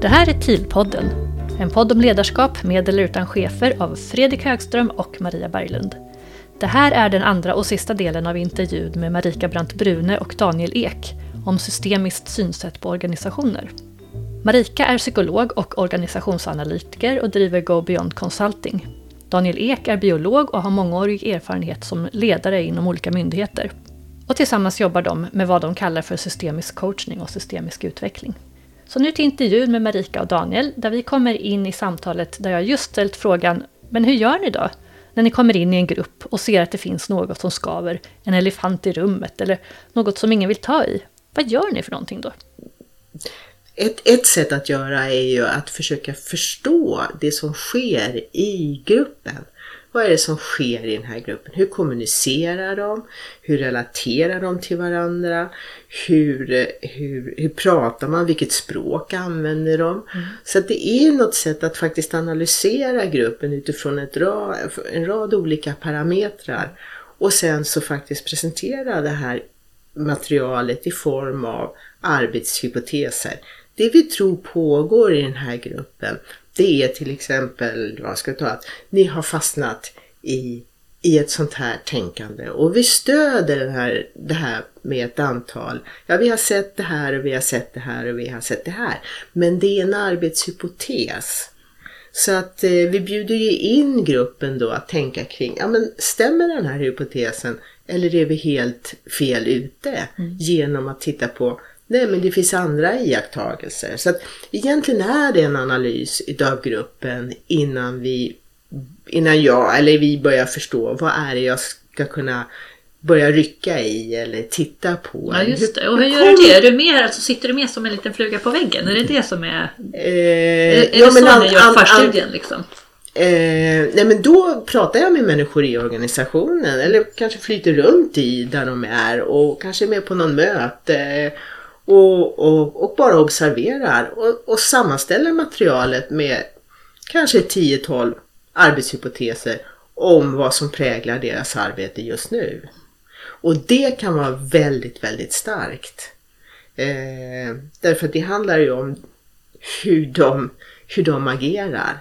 Det här är TIL-podden, en podd om ledarskap med eller utan chefer av Fredrik Högström och Maria Berglund. Det här är den andra och sista delen av intervjun med Marika Brandt Brune och Daniel Ek om systemiskt synsätt på organisationer. Marika är psykolog och organisationsanalytiker och driver Go Beyond Consulting. Daniel Ek är biolog och har mångårig erfarenhet som ledare inom olika myndigheter. Och tillsammans jobbar de med vad de kallar för systemisk coachning och systemisk utveckling. Så nu till intervjun med Marika och Daniel, där vi kommer in i samtalet där jag just ställt frågan Men hur gör ni då? När ni kommer in i en grupp och ser att det finns något som skaver, en elefant i rummet eller något som ingen vill ta i. Vad gör ni för någonting då? Ett, ett sätt att göra är ju att försöka förstå det som sker i gruppen. Vad är det som sker i den här gruppen? Hur kommunicerar de? Hur relaterar de till varandra? Hur, hur, hur pratar man? Vilket språk använder de? Mm. Så det är något sätt att faktiskt analysera gruppen utifrån ett rad, en rad olika parametrar. Och sen så faktiskt presentera det här materialet i form av arbetshypoteser. Det vi tror pågår i den här gruppen det är till exempel, vad ska jag ta, att ni har fastnat i, i ett sånt här tänkande och vi stöder den här, det här med ett antal, ja vi har sett det här och vi har sett det här och vi har sett det här. Men det är en arbetshypotes. Så att eh, vi bjuder ju in gruppen då att tänka kring, ja men stämmer den här hypotesen eller är vi helt fel ute mm. genom att titta på Nej, men det finns andra iakttagelser. Så att egentligen är det en analys utav gruppen innan vi, innan jag, eller vi börjar förstå vad är det jag ska kunna börja rycka i eller titta på. Ja just det. Och hur gör du det? Är du mer, alltså, sitter du mer som en liten fluga på väggen? Är det det som är... Eh, är, är ja, det så ni gör förstudien liksom? Eh, nej men då pratar jag med människor i organisationen eller kanske flyter runt i där de är och kanske är med på någon möte och, och, och bara observerar och, och sammanställer materialet med kanske 10-12 arbetshypoteser om vad som präglar deras arbete just nu. Och det kan vara väldigt, väldigt starkt. Eh, därför att det handlar ju om hur de, hur de agerar.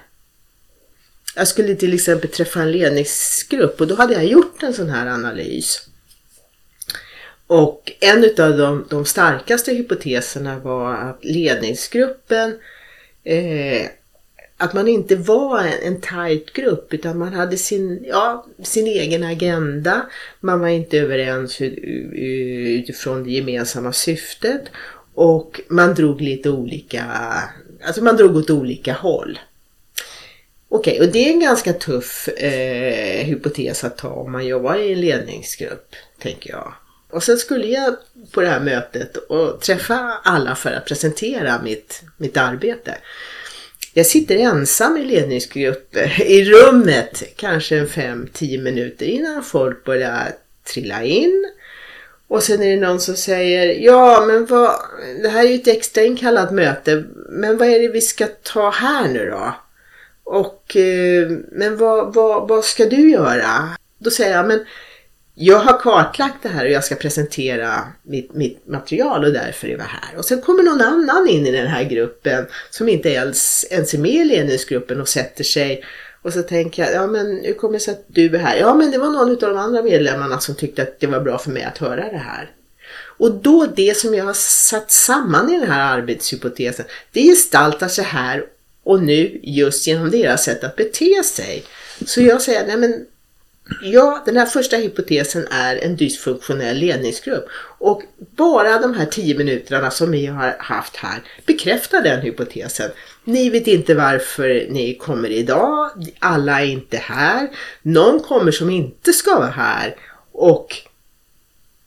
Jag skulle till exempel träffa en ledningsgrupp och då hade jag gjort en sån här analys. Och en av de, de starkaste hypoteserna var att ledningsgruppen, eh, att man inte var en, en tight grupp utan man hade sin, ja, sin egen agenda. Man var inte överens utifrån det gemensamma syftet och man drog lite olika, alltså man drog åt olika håll. Okej, okay, och det är en ganska tuff eh, hypotes att ta om man jobbar i en ledningsgrupp, tänker jag. Och sen skulle jag på det här mötet och träffa alla för att presentera mitt, mitt arbete. Jag sitter ensam i ledningsgrupper i rummet kanske en 5-10 minuter innan folk börjar trilla in. Och sen är det någon som säger ja men vad, det här är ju ett extra inkallat möte men vad är det vi ska ta här nu då? Och eh, men vad, vad, vad ska du göra? Då säger jag men jag har kartlagt det här och jag ska presentera mitt, mitt, material och därför är jag här. Och sen kommer någon annan in i den här gruppen som inte ens, ens är med i ledningsgruppen och sätter sig. Och så tänker jag, ja men hur kommer det sig att du är här? Ja men det var någon av de andra medlemmarna som tyckte att det var bra för mig att höra det här. Och då det som jag har satt samman i den här arbetshypotesen, det gestaltar sig här och nu just genom deras sätt att bete sig. Så jag säger, nej men Ja, den här första hypotesen är en dysfunktionell ledningsgrupp. Och bara de här tio minuterna som vi har haft här bekräftar den hypotesen. Ni vet inte varför ni kommer idag, alla är inte här, någon kommer som inte ska vara här och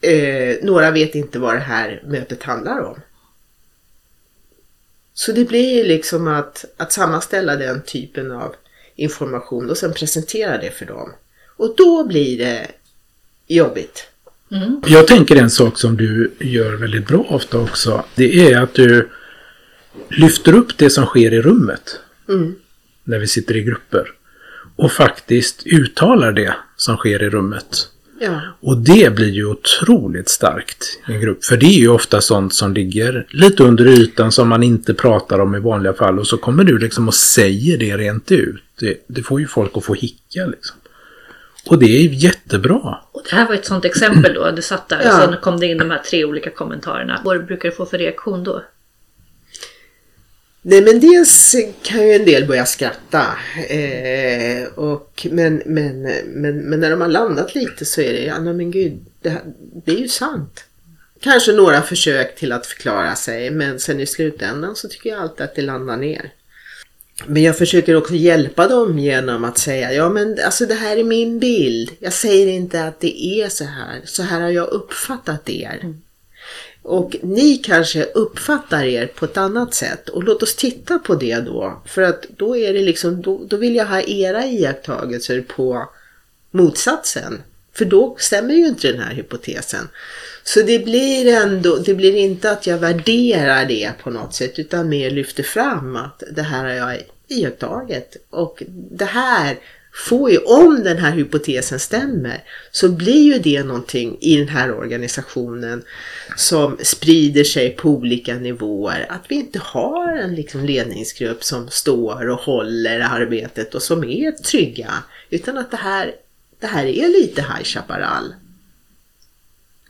eh, några vet inte vad det här mötet handlar om. Så det blir ju liksom att, att sammanställa den typen av information och sen presentera det för dem. Och då blir det jobbigt. Mm. Jag tänker en sak som du gör väldigt bra ofta också. Det är att du lyfter upp det som sker i rummet. Mm. När vi sitter i grupper. Och faktiskt uttalar det som sker i rummet. Ja. Och det blir ju otroligt starkt i en grupp. För det är ju ofta sånt som ligger lite under ytan som man inte pratar om i vanliga fall. Och så kommer du liksom och säger det rent ut. Det, det får ju folk att få hicka liksom. Och det är jättebra. Och det här var ett sånt exempel då. Du satt där Ja. och så kom det in de här tre olika kommentarerna. Vad brukar du få för reaktion då? Nej men dels kan ju en del börja skratta. Eh, och, men, men, men, men när de har landat lite så är det, ja men gud, det, här, det är ju sant. Kanske några försök till att förklara sig men sen i slutändan så tycker jag alltid att det landar ner. Men jag försöker också hjälpa dem genom att säga, ja men alltså det här är min bild. Jag säger inte att det är så här. Så här har jag uppfattat er. Och ni kanske uppfattar er på ett annat sätt och låt oss titta på det då. För att då är det liksom, då, då vill jag ha era iakttagelser på motsatsen. För då stämmer ju inte den här hypotesen. Så det blir ändå, det blir inte att jag värderar det på något sätt utan mer lyfter fram att det här har jag iakttagit. Och det här får ju, om den här hypotesen stämmer, så blir ju det någonting i den här organisationen som sprider sig på olika nivåer. Att vi inte har en liksom ledningsgrupp som står och håller arbetet och som är trygga. Utan att det här, det här är lite High Chaparral.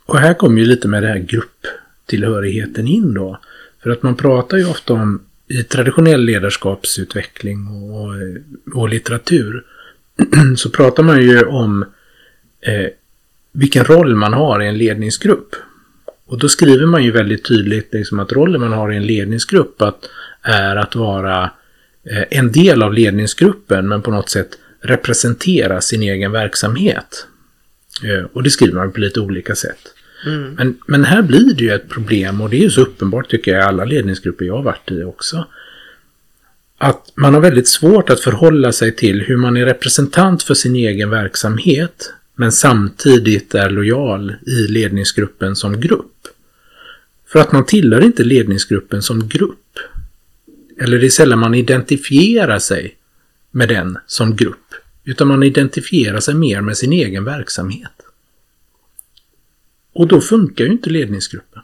Och här kommer ju lite med det här grupptillhörigheten in då. För att man pratar ju ofta om i traditionell ledarskapsutveckling och, eh, och litteratur så pratar man ju om eh, vilken roll man har i en ledningsgrupp. Och då skriver man ju väldigt tydligt liksom, att rollen man har i en ledningsgrupp att, är att vara eh, en del av ledningsgruppen men på något sätt representera sin egen verksamhet. Eh, och det skriver man på lite olika sätt. Mm. Men, men här blir det ju ett problem och det är ju så uppenbart tycker jag i alla ledningsgrupper jag har varit i också. Att man har väldigt svårt att förhålla sig till hur man är representant för sin egen verksamhet men samtidigt är lojal i ledningsgruppen som grupp. För att man tillhör inte ledningsgruppen som grupp. Eller det är sällan man identifierar sig med den som grupp. Utan man identifierar sig mer med sin egen verksamhet. Och då funkar ju inte ledningsgruppen.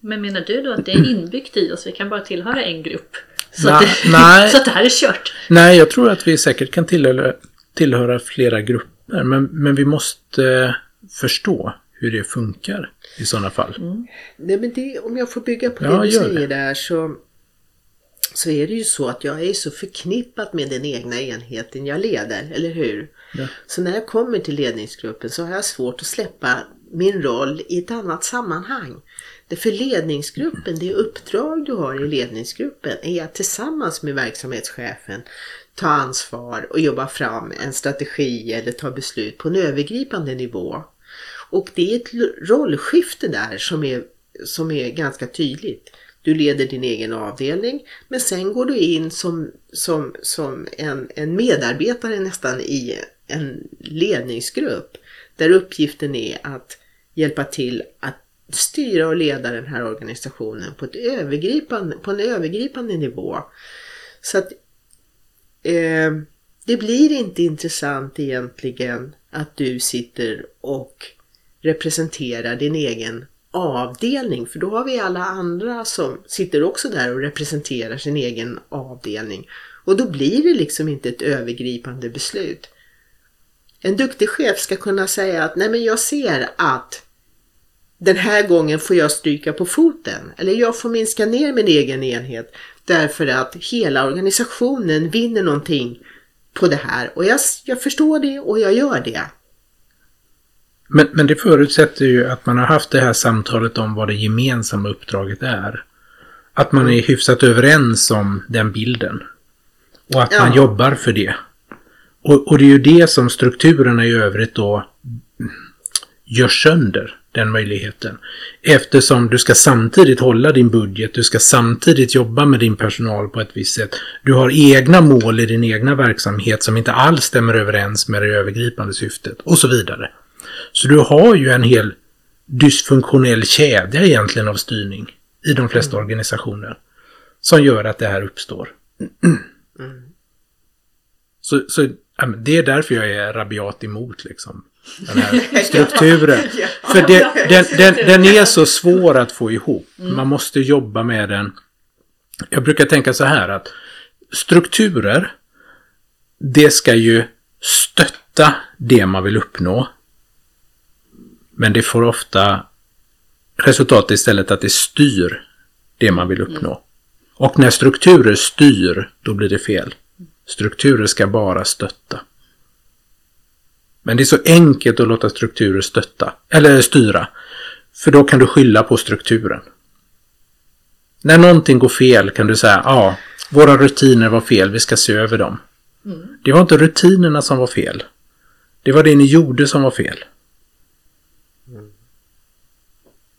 Men menar du då att det är inbyggt i oss? Vi kan bara tillhöra en grupp? Så, Nej, att, det, nej. så att det här är kört? Nej, jag tror att vi säkert kan tillhöra, tillhöra flera grupper. Men, men vi måste förstå hur det funkar i sådana fall. Nej, men det, om jag får bygga på Ja, det du säger det. där så, så är det ju så att jag är så förknippat med den egna enheten jag leder, eller hur? Ja. Så när jag kommer till ledningsgruppen så har jag svårt att släppa min roll i ett annat sammanhang. Det för ledningsgruppen, det uppdrag du har i ledningsgruppen är att tillsammans med verksamhetschefen ta ansvar och jobba fram en strategi eller ta beslut på en övergripande nivå. Och det är ett rollskifte där som är, som är ganska tydligt. Du leder din egen avdelning men sen går du in som, som, som en, en medarbetare nästan i en ledningsgrupp där uppgiften är att hjälpa till att styra och leda den här organisationen på, ett övergripande, på en övergripande nivå. Så att eh, det blir inte intressant egentligen att du sitter och representerar din egen avdelning. För då har vi alla andra som sitter också där och representerar sin egen avdelning. Och då blir det liksom inte ett övergripande beslut. En duktig chef ska kunna säga att nej men jag ser att den här gången får jag stryka på foten. Eller jag får minska ner min egen enhet. Därför att hela organisationen vinner någonting på det här. Och jag, jag förstår det och jag gör det. Men, men det förutsätter ju att man har haft det här samtalet om vad det gemensamma uppdraget är. Att man är hyfsat överens om den bilden. Och att man Ja. jobbar för det. Och, och det är ju det som strukturerna i övrigt då gör sönder den möjligheten. Eftersom du ska samtidigt hålla din budget, du ska samtidigt jobba med din personal på ett visst sätt. Du har egna mål i din egna verksamhet som inte alls stämmer överens med det övergripande syftet och så vidare. Så du har ju en hel dysfunktionell kedja egentligen av styrning i de flesta organisationer som gör att det här uppstår. Så, så ja, men det är därför jag är rabiat emot liksom Den här strukturen. För det, den, den, den är så svår att få ihop. Man måste jobba med den. Jag brukar tänka så här att strukturer, det ska ju stötta det man vill uppnå. Men det får ofta resultatet istället att det styr det man vill uppnå. Och när strukturer styr, då blir det fel. Strukturer ska bara stötta. Men det är så enkelt att låta strukturer stötta, eller styra. För då kan du skylla på strukturen. När någonting går fel kan du säga, ja, våra rutiner var fel, vi ska se över dem. Det var inte rutinerna som var fel. Det var det ni gjorde som var fel.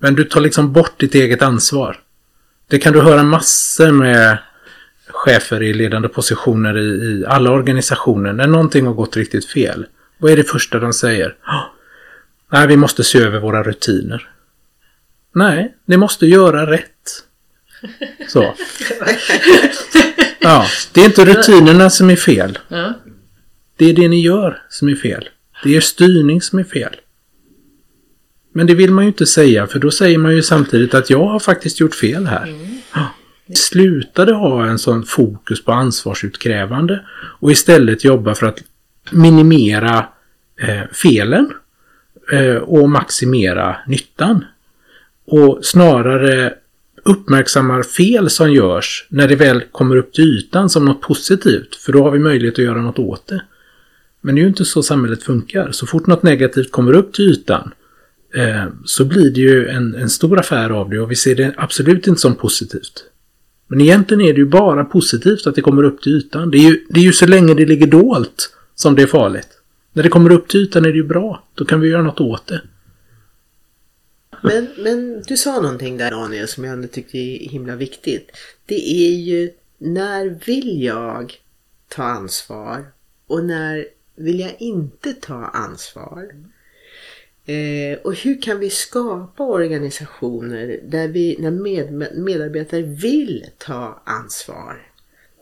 Men du tar liksom bort ditt eget ansvar. Det kan du höra massor med chefer i ledande positioner i, i alla organisationer. När någonting har gått riktigt fel. Vad är det första de säger? "Ah, Nej, vi måste se över våra rutiner. Nej, ni måste göra rätt. Så. Ja, det är inte rutinerna som är fel. Det är det ni gör som är fel. Det är styrning som är fel. Men det vill man ju inte säga för då säger man ju samtidigt att jag har faktiskt gjort fel här. Ja. Slutade ha en sån fokus på ansvarsutkrävande och istället jobba för att minimera eh, felen eh, och maximera nyttan. Och snarare uppmärksammar fel som görs när det väl kommer upp till ytan som något positivt. För då har vi möjlighet att göra något åt det. Men det är ju inte så samhället funkar. Så fort något negativt kommer upp till ytan eh, så blir det ju en, en stor affär av det och vi ser det absolut inte som positivt. Men egentligen är det ju bara positivt att det kommer upp till ytan. Det är ju, det är ju så länge det ligger dolt som det är farligt. När det kommer upp till ytan är det ju bra. Då kan vi göra något åt det. Men, men du sa någonting där Daniel som jag ändå tyckte är himla viktigt. Det är ju när vill jag ta ansvar och när vill jag inte ta ansvar? Eh, och hur kan vi skapa organisationer där vi, när med, medarbetare vill ta ansvar?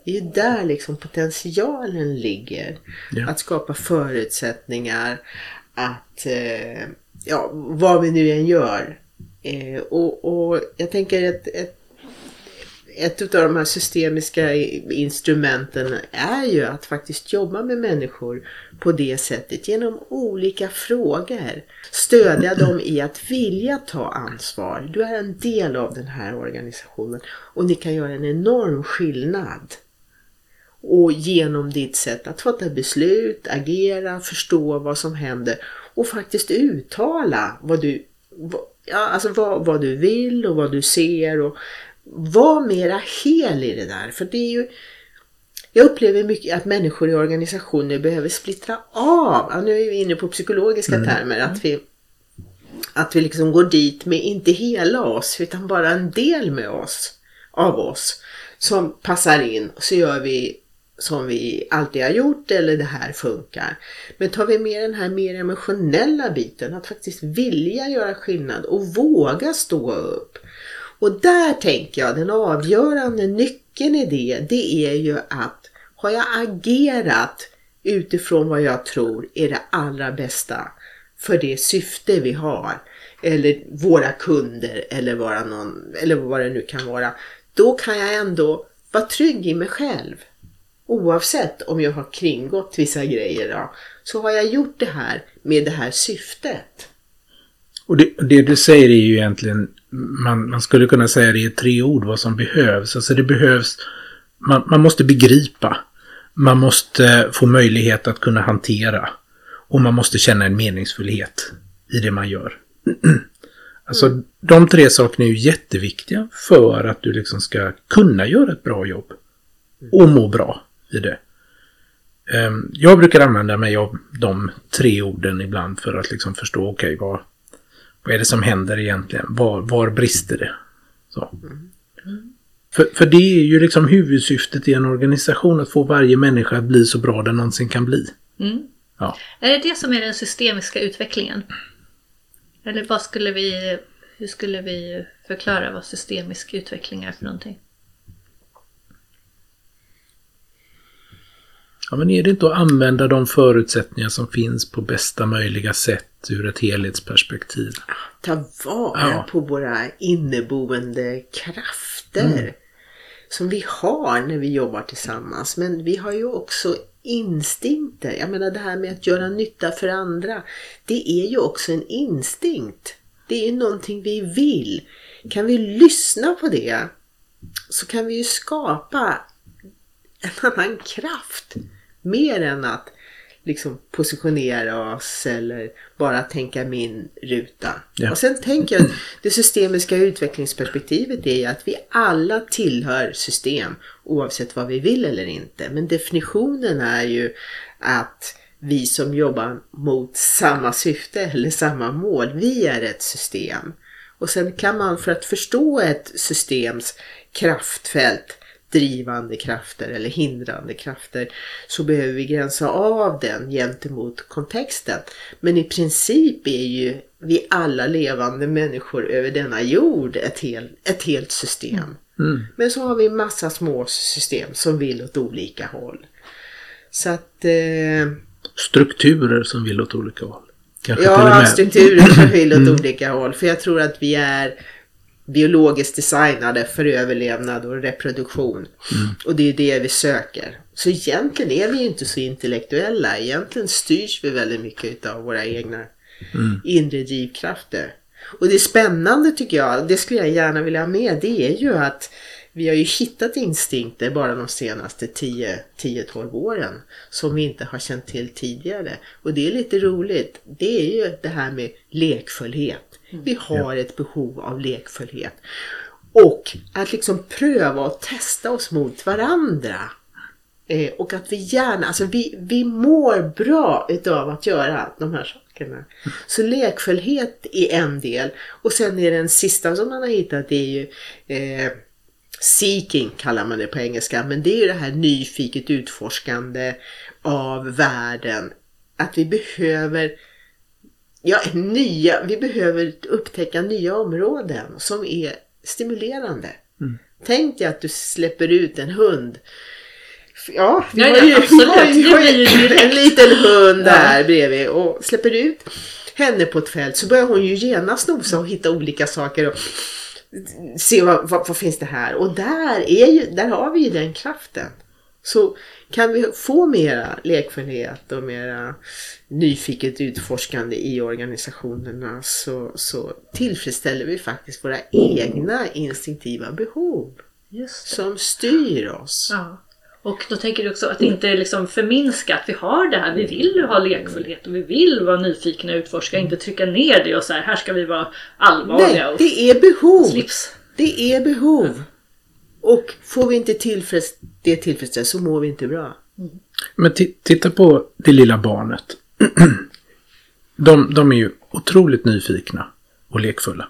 Det är ju där liksom potentialen ligger. Ja. Att skapa förutsättningar att, eh, ja, vad vi nu än gör. Eh, och, och jag tänker att ett, ett av de här systemiska instrumenten är ju att faktiskt jobba med människor på det sättet genom olika frågor. Stödja dem i att vilja ta ansvar. Du är en del av den här organisationen och ni kan göra en enorm skillnad. Och genom ditt sätt att fatta beslut, agera, förstå vad som händer och faktiskt uttala vad du, vad, ja, alltså vad, vad du vill och vad du ser och var mera hel i det där. För det är ju jag upplever mycket att människor i organisationer behöver splittra av. Ja, nu är vi inne på psykologiska termer. Att vi, att vi liksom går dit med inte hela oss utan bara en del med oss. Av oss. Som passar in. Så gör vi som vi alltid har gjort eller det här funkar. Men tar vi med den här mer emotionella biten. Att faktiskt vilja göra skillnad och våga stå upp. Och där tänker jag den avgörande nyckeln i det, det är ju att har jag agerat utifrån vad jag tror är det allra bästa för det syfte vi har eller våra kunder eller, vara någon, eller vad det nu kan vara. Då kan jag ändå vara trygg i mig själv. Oavsett om jag har kringgått vissa grejer då, så har jag gjort det här med det här syftet. Och det, det du säger är ju egentligen, man, man skulle kunna säga det i tre ord vad som behövs. Alltså det behövs, man, man måste begripa. Man måste få möjlighet att kunna hantera. Och man måste känna en meningsfullhet i det man gör. Alltså de tre sakerna är ju jätteviktiga för att du liksom ska kunna göra ett bra jobb. Och må bra i det. Ehm, Jag brukar använda mig av de tre orden ibland för att liksom förstå, okej, vad, vad är det som händer egentligen? Var, var brister det? Så. För, för det är ju liksom huvudsyftet i en organisation, att få varje människa att bli så bra den någonsin kan bli. Mm. Ja. Är det det som är den systemiska utvecklingen? Eller vad skulle vi, hur skulle vi förklara vad systemisk utveckling är för någonting? Ja, men är det inte att använda de förutsättningar som finns på bästa möjliga sätt ur ett helhetsperspektiv? Ta vara Ja. på våra inneboende krafter. Som vi har när vi jobbar tillsammans. Men vi har ju också instinkter. Jag menar det här med att göra nytta för andra. Det är ju också en instinkt. Det är ju någonting vi vill. Kan vi lyssna på det så kan vi ju skapa en annan kraft. Mer än att liksom positionera oss eller bara tänka min ruta. Ja. Och sen tänker jag att det systemiska utvecklingsperspektivet är att vi alla tillhör system oavsett vad vi vill eller inte. Men definitionen är ju att vi som jobbar mot samma syfte eller samma mål, vi är ett system. Och sen kan man för att förstå ett systems kraftfält drivande krafter eller hindrande krafter så behöver vi gränsa av den gentemot kontexten. Men i princip är ju vi alla levande människor över denna jord ett, hel, ett helt system. Mm. Men så har vi massa små system som vill åt olika håll. Så att... Eh, Strukturer som vill åt olika håll. Kanske Ja, strukturer som vill åt olika håll. För jag tror att vi är biologiskt designade för överlevnad och reproduktion. Och det är det vi söker. Så egentligen är vi inte så intellektuella. Egentligen styrs vi väldigt mycket av våra egna inre drivkrafter. Och det är spännande tycker jag, det skulle jag gärna vilja ha med, det är ju att vi har ju hittat instinkter bara de senaste 10-12 åren som vi inte har känt till tidigare. Och det är lite roligt. Det är ju det här med lekfullhet. Vi har ett behov av lekfullhet. Och att liksom pröva och testa oss mot varandra. Eh, och att vi gärna, alltså vi, vi mår bra utav att göra de här sakerna. Så lekfullhet är en del. Och sen är den sista som man har hittat det är ju eh, Seeking kallar man det på engelska. Men det är ju det här nyfiket utforskande av världen. Att vi behöver ja, nya, vi behöver upptäcka nya områden som är stimulerande. Tänk dig att du släpper ut en hund. Ja, vi Ja, har ja, ju, vi har ju, Det vi har ju en liten hund där bredvid och släpper ut henne på ett fält så börjar hon ju genast nosa och hitta olika saker och se vad, vad, vad finns det här. Och där, är ju, där har vi ju den kraften. Så kan vi få mera lekfullhet och mera nyfiket utforskande i organisationerna så, så tillfredsställer vi faktiskt våra egna instinktiva behov som styr oss. Ja. Och då tänker du också att inte liksom förminska att vi har det här. Vi vill ha lekfullhet och vi vill vara nyfikna och utforska. Inte trycka ner det och så här, här ska vi vara allvarliga Nej, det är behov. slips. Det är behov. Och får vi inte tillfreds det tillfredsställs så mår vi inte bra. Men titta på det lilla barnet. de, de är ju otroligt nyfikna och lekfulla.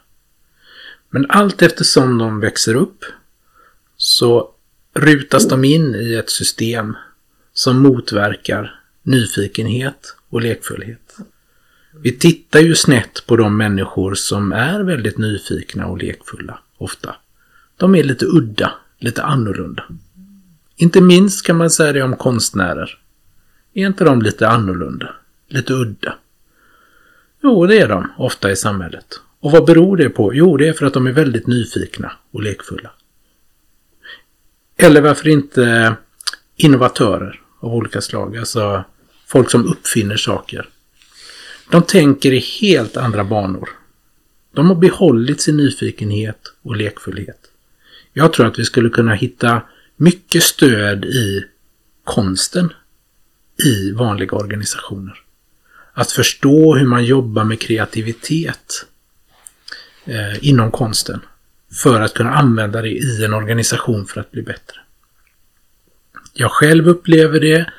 Men allt eftersom de växer upp så rutas de in i ett system som motverkar nyfikenhet och lekfullhet. Vi tittar ju snett på de människor som är väldigt nyfikna och lekfulla ofta. De är lite udda, lite annorlunda. Inte minst kan man säga det om konstnärer. Är inte de lite annorlunda? Lite udda? Jo, det är de ofta i samhället. Och vad beror det på? Jo, det är för att de är väldigt nyfikna och lekfulla. Eller varför inte innovatörer av olika slag, alltså folk som uppfinner saker. De tänker i helt andra banor. De har behållit sin nyfikenhet och lekfullhet. Jag tror att vi skulle kunna hitta mycket stöd i konsten i vanliga organisationer. Att förstå hur man jobbar med kreativitet eh, inom konsten för att kunna använda det i en organisation för att bli bättre. Jag själv upplever det.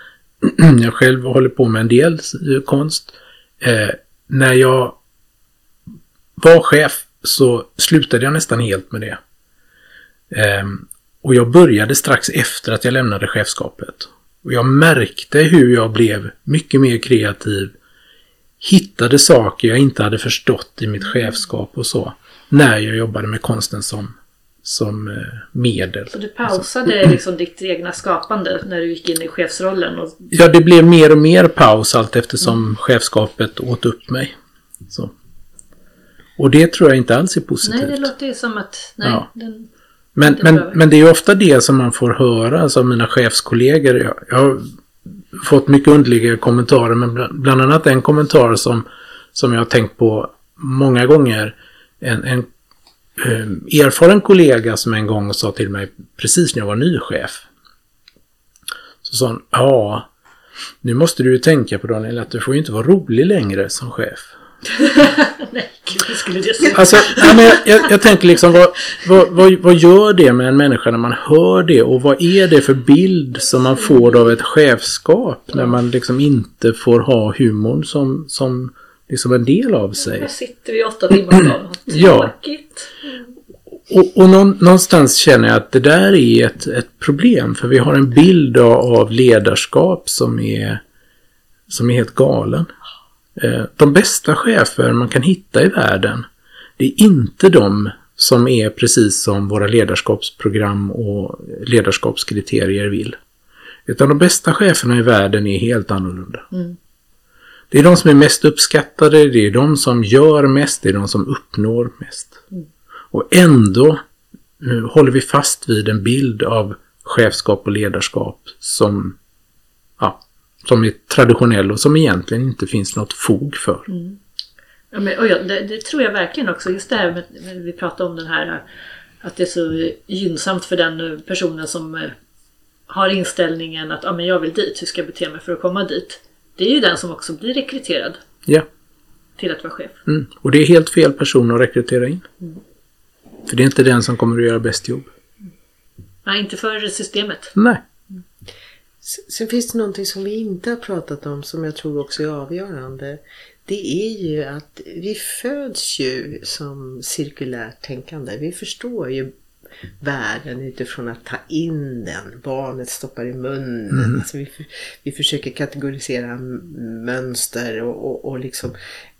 Jag själv håller på med en del eh, konst. Eh, när jag var chef så slutade jag nästan helt med det. Ehm, och jag började strax efter att jag lämnade chefskapet. Och jag märkte hur jag blev mycket mer kreativ. Hittade saker jag inte hade förstått i mitt chefskap och så. När jag jobbade med konsten som som eh, medel. Så du pausade liksom ditt egna skapande när du gick in i chefsrollen? Och... Ja, det blev mer och mer paus allt eftersom mm. chefskapet åt upp mig. Så. Och det tror jag inte alls är positivt. Nej, det låter ju som att... Nej, ja. den, men, men, men det är ofta det som man får höra, alltså mina chefskollegor. Jag, jag har fått mycket underliga kommentarer, men bland annat en kommentar som, som jag har tänkt på många gånger. En, en eh, erfaren kollega som en gång sa till mig precis när jag var ny chef. Så sa han, ja, nu måste du ju tänka på Daniel att du får ju inte vara rolig längre som chef. Nej, gud, skulle det säga. Alltså, ja, men jag, jag, tänker liksom, vad, vad, vad, vad, gör det med en människa när man hör det? Och vad är det för bild som man får av ett chefskap när man liksom inte får ha humorn som, som liksom en del av sig? Här sitter vi åtta timmar om dagen. Ja. Och, och någonstans känner jag att det där är ett, ett problem. För vi har en bild av ledarskap som är, som är helt galen. Eh, de bästa chefer man kan hitta i världen, det är inte de som är precis som våra ledarskapsprogram och ledarskapskriterier vill. Utan de bästa cheferna i världen är helt annorlunda. Mm. Det är de som är mest uppskattade, det är de som gör mest, det är de som uppnår mest. Mm. Och ändå håller vi fast vid en bild av chefskap och ledarskap som som är traditionell och som egentligen inte finns något fog för. Mm. Ja, men, och ja, det, det, tror jag verkligen också. Just det här med, med, vi pratar om den här att det är så gynnsamt för den personen som eh, har inställningen att ah, men jag vill dit, hur ska jag bete mig för att komma dit? Det är ju den som också blir rekryterad. Ja. Till att vara chef. Mm. Och det är helt fel person att rekrytera in. Mm. För det är inte den som kommer att göra bäst jobb. Nej, inte för systemet. Nej. Sen finns det någonting som vi inte har pratat om som jag tror också är avgörande. Det är ju att vi föds ju som cirkulärt tänkande. Vi förstår ju världen utifrån att ta in den. Barnet stoppar i munnen. Mm. Alltså vi, vi försöker kategorisera mönster och, och, och liksom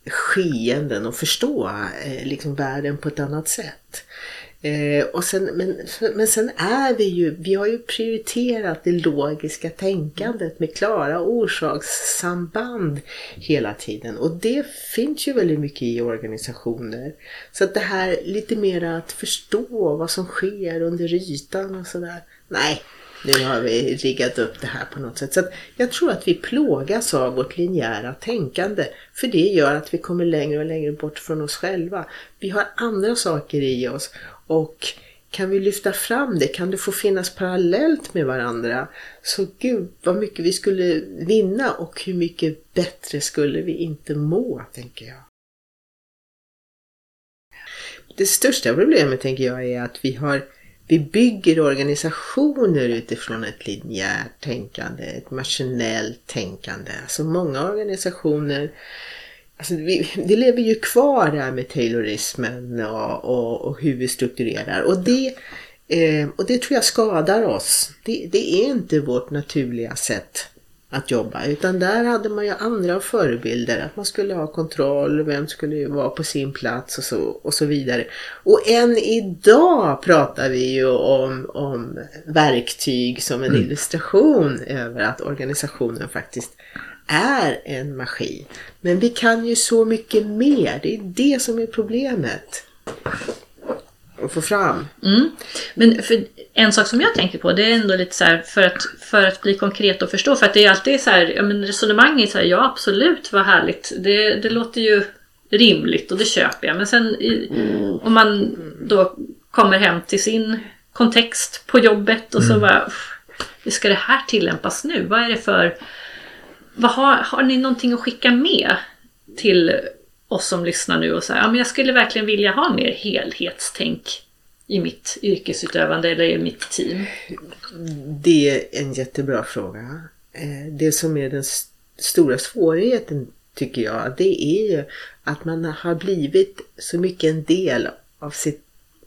skeenden och förstå eh, liksom världen på ett annat sätt. Eh, och sen, men, men sen är vi ju, vi har ju prioriterat det logiska tänkandet med klara orsakssamband hela tiden. Och det finns ju väldigt mycket i organisationer. Så att det här lite mer att förstå vad som sker under ytan och sådär. Nej, nu har vi riggat upp det här på något sätt. Så jag tror att vi plågas av vårt linjära tänkande. För det gör att vi kommer längre och längre bort från oss själva. Vi har andra saker i oss och kan vi lyfta fram det, kan det få finnas parallellt med varandra, så gud vad mycket vi skulle vinna och hur mycket bättre skulle vi inte må, tänker jag. Det största problemet, tänker jag, är att vi har vi bygger organisationer utifrån ett linjärt tänkande, ett maskinellt tänkande. Alltså många organisationer Alltså vi, vi lever ju kvar där med taylorismen och, och, och hur vi strukturerar. Och det, eh, och det tror jag skadar oss. Det, det, är inte vårt naturliga sätt att jobba. Utan där hade man ju andra förebilder. Att man skulle ha kontroll, vem skulle vara på sin plats och så, och så vidare. Och än idag pratar vi ju om, om verktyg som en mm. illustration över att organisationen faktiskt är en maskin. Men vi kan ju så mycket mer. Det är det som är problemet. Att få fram. Mm. Men för en sak som jag tänker på det är ändå lite så här för att, för att bli konkret och förstå. För att det är alltid så här, ja men resonemang är så här, ja absolut vad härligt. Det, det låter ju rimligt och det köper jag. Men sen mm. om man då kommer hem till sin kontext på jobbet och så mm. bara, hur ska det här tillämpas nu? Vad är det för vad har, har ni någonting att skicka med till oss som lyssnar nu och säger ja, men jag skulle verkligen vilja ha mer helhetstänk i mitt yrkesutövande eller i mitt team? Det är en jättebra fråga. Eh, det som är den stora svårigheten tycker jag, det är ju att man har blivit så mycket en del av sitt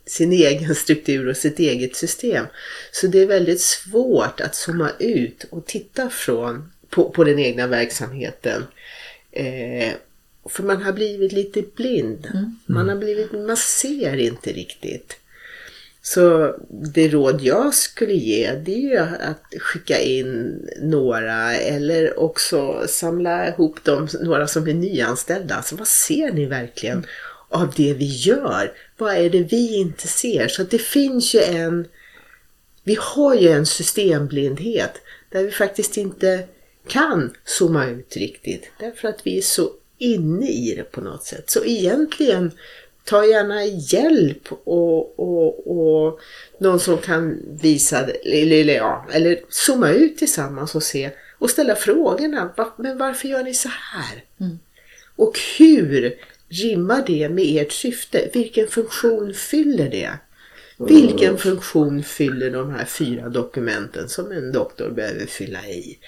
sin egen struktur och sitt eget system. Så det är väldigt svårt att zooma ut och titta från på, på den egna verksamheten. Eh, för man har blivit lite blind. Mm. Man har blivit, man ser inte riktigt. Så det råd jag skulle ge det är ju att skicka in några eller också samla ihop dem, några som är nyanställda. Alltså vad ser ni verkligen av det vi gör? Vad är det vi inte ser? Så att det finns ju en, vi har ju en systemblindhet där vi faktiskt inte kan zooma ut riktigt. Därför att vi är så inne i det på något sätt. Så egentligen ta gärna hjälp och, och, och någon som kan visa eller, ja, eller zooma ut tillsammans och se och ställa frågorna. Men varför gör ni så här? Mm. Och hur rimmar det med ert syfte? Vilken funktion fyller det? Vilken funktion fyller de här fyra dokumenten som en doktor behöver fylla i?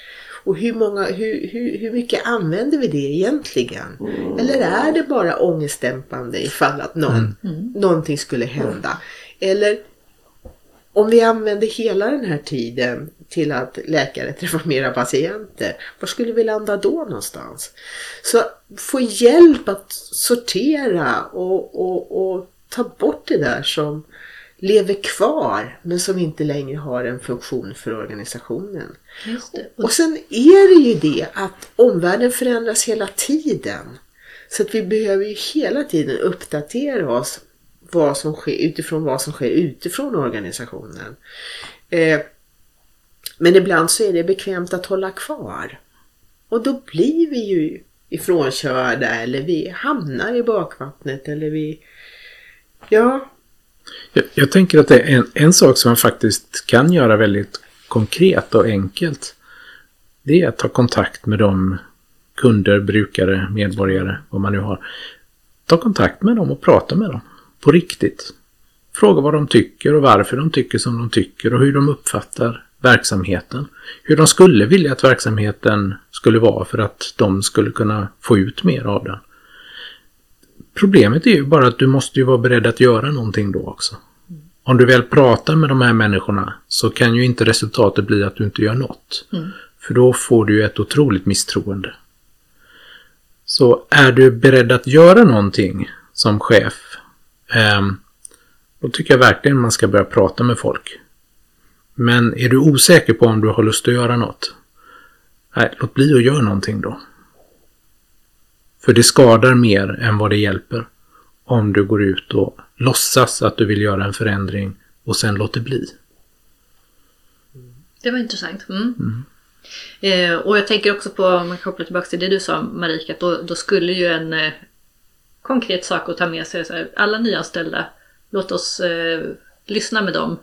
Och hur, många, hur, hur, hur mycket använder vi det egentligen? Mm. Eller är det bara ångestdämpande ifall att någon, mm. någonting skulle hända? Eller om vi använder hela den här tiden till att läkare träffar mera patienter, var skulle vi landa då någonstans? Så få hjälp att sortera och, och, och ta bort det där som lever kvar men som inte längre har en funktion för organisationen. Och, och sen är det ju det att omvärlden förändras hela tiden. Så att vi behöver ju hela tiden uppdatera oss vad som sker, utifrån vad som sker utifrån organisationen. Eh, men ibland så är det bekvämt att hålla kvar. Och då blir vi ju ifrånkörda eller vi hamnar i bakvattnet eller vi... Ja, jag, jag, tänker att det är en, en sak som man faktiskt kan göra väldigt konkret och enkelt. Det är att ta kontakt med de kunder, brukare, medborgare, vad man nu har. Ta kontakt med dem och prata med dem på riktigt. Fråga vad de tycker och varför de tycker som de tycker och hur de uppfattar verksamheten. Hur de skulle vilja att verksamheten skulle vara för att de skulle kunna få ut mer av den. Problemet är ju bara att du måste ju vara beredd att göra någonting då också. Om du väl pratar med de här människorna så kan ju inte resultatet bli att du inte gör något. Mm. För då får du ju ett otroligt misstroende. Så är du beredd att göra någonting som chef, eh, då tycker jag verkligen man ska börja prata med folk. Men är du osäker på om du har lust att göra något, nej, låt bli att göra någonting då. För det skadar mer än vad det hjälper om du går ut och låtsas att du vill göra en förändring och sen låter bli. Det var intressant. Mm. Mm. Eh, och jag tänker också på, om man kopplar tillbaka till det du sa Marika, att då, då skulle ju en eh, konkret sak att ta med sig, så här, alla nyanställda, låt oss eh, lyssna med dem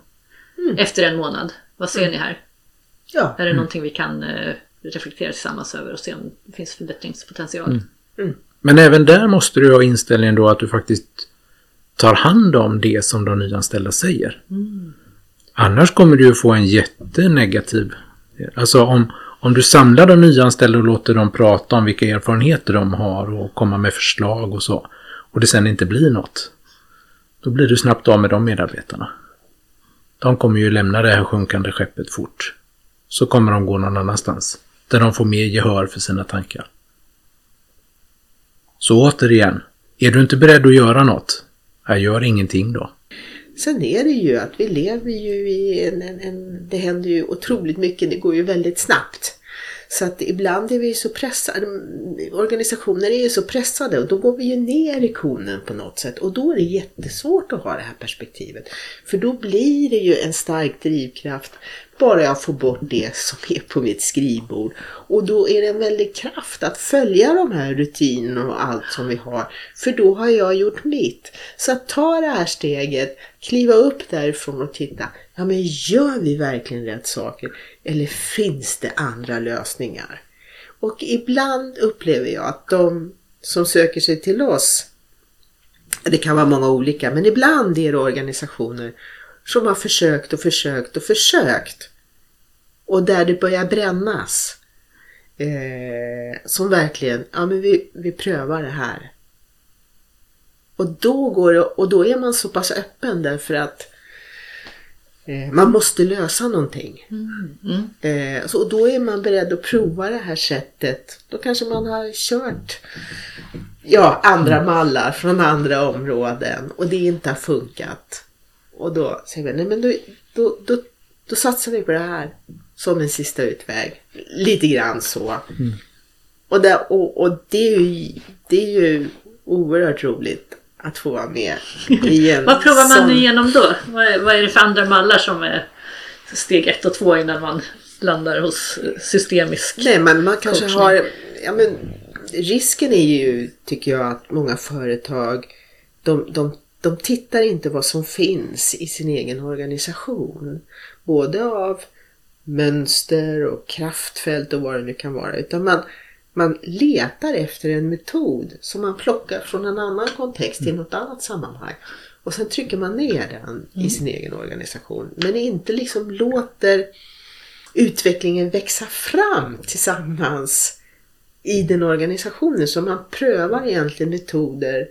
mm. efter en månad. Vad ser mm. ni här? Ja. Är det mm. någonting vi kan eh, reflektera tillsammans över och se om det finns förbättringspotential? Mm. Men även där måste du ha inställningen då att du faktiskt tar hand om det som de nyanställda säger. Mm. Annars kommer du få en jättenegativ... Alltså om, om du samlar de nyanställda och låter dem prata om vilka erfarenheter de har och komma med förslag och så. Och det sen inte blir något. Då blir du snabbt av med de medarbetarna. De kommer ju lämna det här sjunkande skeppet fort. Så kommer de gå någon annanstans. Där de får mer gehör för sina tankar. Så återigen, är du inte beredd att göra något? Jag gör ingenting då. Sen är det ju att vi lever ju i en, en, en, Det händer ju otroligt mycket, det går ju väldigt snabbt. Så att ibland är vi så pressade, organisationer är ju så pressade och då går vi ju ner i konen på något sätt och då är det jättesvårt att ha det här perspektivet. För då blir det ju en stark drivkraft bara jag får bort det som är på mitt skrivbord. Och då är det en väldig kraft att följa de här rutinerna och allt som vi har. För då har jag gjort mitt. Så att ta det här steget, kliva upp därifrån och titta. Ja men gör vi verkligen rätt saker? Eller finns det andra lösningar? Och ibland upplever jag att de som söker sig till oss, det kan vara många olika, men ibland är det organisationer som har försökt och försökt och försökt. Och där det börjar brännas. Eh, som verkligen, ja men vi, vi prövar det här. Och då, går det, och då är man så pass öppen därför att eh, man måste lösa någonting. Mm. Mm. Eh, så, och då är man beredd att prova det här sättet. Då kanske man har kört ja, andra mallar från andra områden och det inte har funkat. Och då säger vi, nej men då, då, då, då satsar vi på det här som en sista utväg. Lite grann så. Och, där, och, och det, är ju, det är ju oerhört roligt att få vara med i en Vad provar man sån- igenom då? Vad är, vad är det för andra mallar som är steg ett och två innan man landar hos systemisk? Nej, men man kanske coachning. har... Ja, men, risken är ju, tycker jag, att många företag de, de, de tittar inte vad som finns i sin egen organisation. Både av mönster och kraftfält och vad det nu kan vara. Utan man, man letar efter en metod som man plockar från en annan kontext i något annat sammanhang. Och sen trycker man ner den i sin egen organisation. Men inte liksom låter utvecklingen växa fram tillsammans i den organisationen. Så man prövar egentligen metoder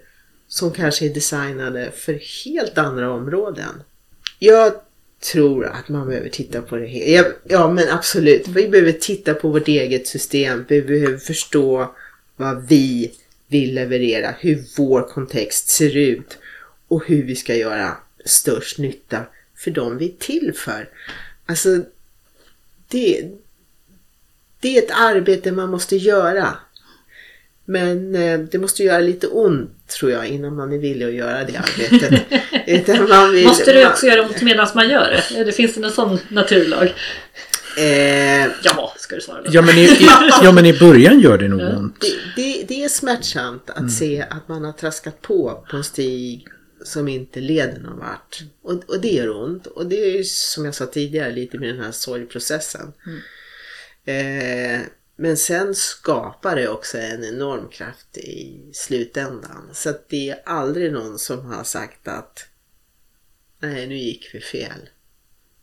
som kanske är designade för helt andra områden. Jag tror att man behöver titta på det. hela. Ja, men absolut. Vi behöver titta på vårt eget system. Vi behöver förstå vad vi vill leverera. Hur vår kontext ser ut. Och hur vi ska göra störst nytta för dem vi är till för. Alltså, det, det är ett arbete man måste göra. Men eh, det måste göra lite ont tror jag innan man är villig att göra det arbetet. Utan man vill, Måste det man- också göra ont medan man gör det? Eller finns det någon sån naturlag? Eh, Ja, ska du svara då. Ja men, i, i, ja men i början gör det nog ont. det, det, det är smärtsamt att se att man har traskat på på en stig som inte leder någon vart. Och, och det gör ont. Och det är ju som jag sa tidigare lite med den här sorgprocessen. Eh, men sen skapar det också en enorm kraft i slutändan. Så att det är aldrig någon som har sagt att nej nu gick vi fel.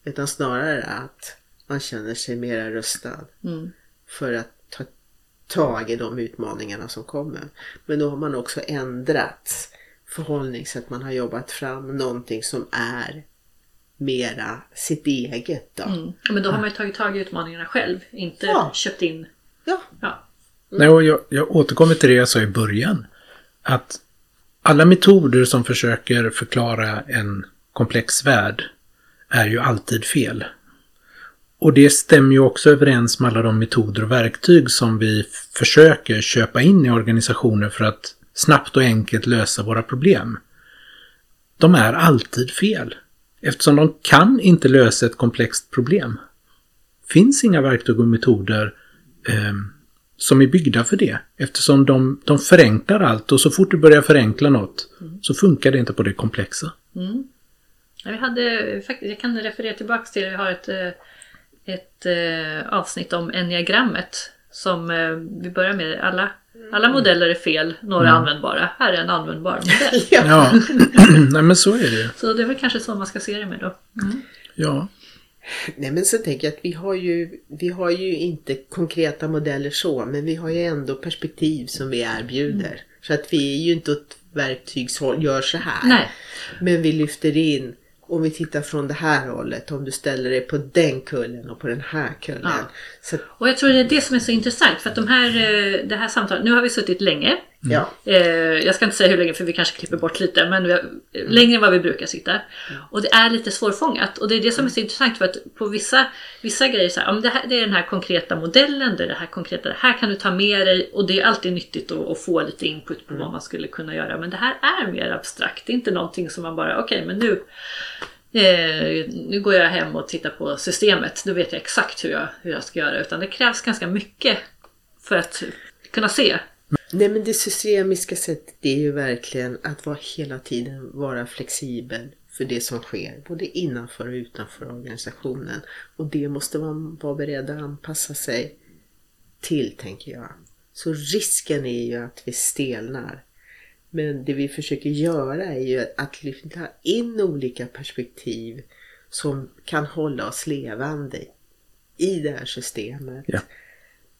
Utan snarare att man känner sig mera rustad Mm. för att ta tag i de utmaningarna som kommer. Men då har man också ändrat förhållningssätt. Man har jobbat fram någonting som är mera sitt eget. Då. Mm. Men då har man ju tagit tag i utmaningarna själv, inte Ja. köpt in. Ja, Ja. Nej, och jag, jag återkommer till det jag sa i början. Att alla metoder som försöker förklara en komplex värld är ju alltid fel. Och det stämmer ju också överens med alla de metoder och verktyg som vi försöker köpa in i organisationer för att snabbt och enkelt lösa våra problem. De är alltid fel. Eftersom de kan inte lösa ett komplext problem. finns inga verktyg och metoder ehm, som är byggda för det. Eftersom de, de förenklar allt och så fort du börjar förenkla något så funkar det inte på det komplexa. Ja, Vi hade, faktiskt, jag kan referera tillbaka till, vi har ett, eh, ett eh, avsnitt om enneagrammet. Som eh, vi börjar med, alla, alla modeller är fel, några är användbara. Här är en användbar modell. Ja, nej men så är det. Så det är väl kanske så man ska se det med då. Ja. Nej men så tänker jag att vi har ju, vi har ju inte konkreta modeller så, men vi har ju ändå perspektiv som vi erbjuder. Så att vi är ju inte ett verktygshåll, gör så här. Nej. Men vi lyfter in, om vi tittar från det här hållet, om du ställer dig på den kullen och på den här kullen. Ja. Så Och jag tror det är det som är så intressant för att de här, eh, det här samtalet, nu har vi suttit länge. Ja. Eh, jag ska inte säga hur länge för vi kanske klipper bort lite men vi har, längre än vad vi brukar sitta. Och det är lite svårfångat och det är det som är så intressant för att på vissa, vissa grejer så här, ja, men det, här, det är den här konkreta modellen, det är det här konkreta, det här kan du ta med dig och det är alltid nyttigt att, att få lite input på vad man skulle kunna göra. Men det här är mer abstrakt, det är inte någonting som man bara, okej men nu Eh, nu går jag hem och tittar på systemet, då vet jag exakt hur jag, hur jag ska göra. Utan det krävs ganska mycket för att kunna se. Nej men det systemiska sättet det är ju verkligen att vara hela tiden vara flexibel för det som sker, både innanför och utanför organisationen. Och det måste man vara beredd att anpassa sig till, tänker jag. Så risken är ju att vi stelnar. Men det vi försöker göra är ju att lyfta in olika perspektiv som kan hålla oss levande i det här systemet. Ja.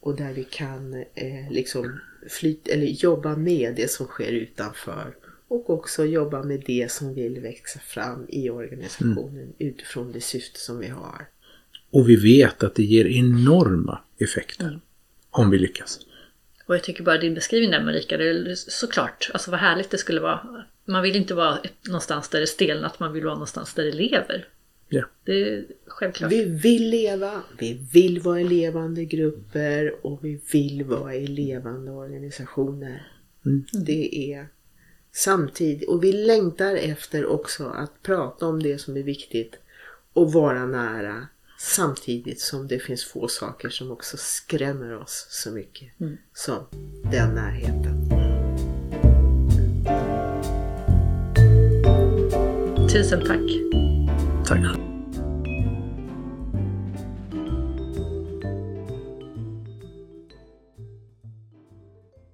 Och där vi kan eh, liksom flyt, eller jobba med det som sker utanför. Och också jobba med det som vill växa fram i organisationen utifrån det syfte som vi har. Och vi vet att det ger enorma effekter. Om vi lyckas. Och jag tycker bara din beskrivning där Marika, det är såklart, alltså vad härligt det skulle vara. Man vill inte vara någonstans där det stelnat, man vill vara någonstans där det lever. Ja. Det är självklart. Vi vill leva, vi vill vara i levande grupper och vi vill vara i levande organisationer. Mm. Det är samtidigt, och vi längtar efter också att prata om det som är viktigt och vara nära samtidigt som det finns få saker som också skrämmer oss så mycket som den närheten. Tusen tack. Tack.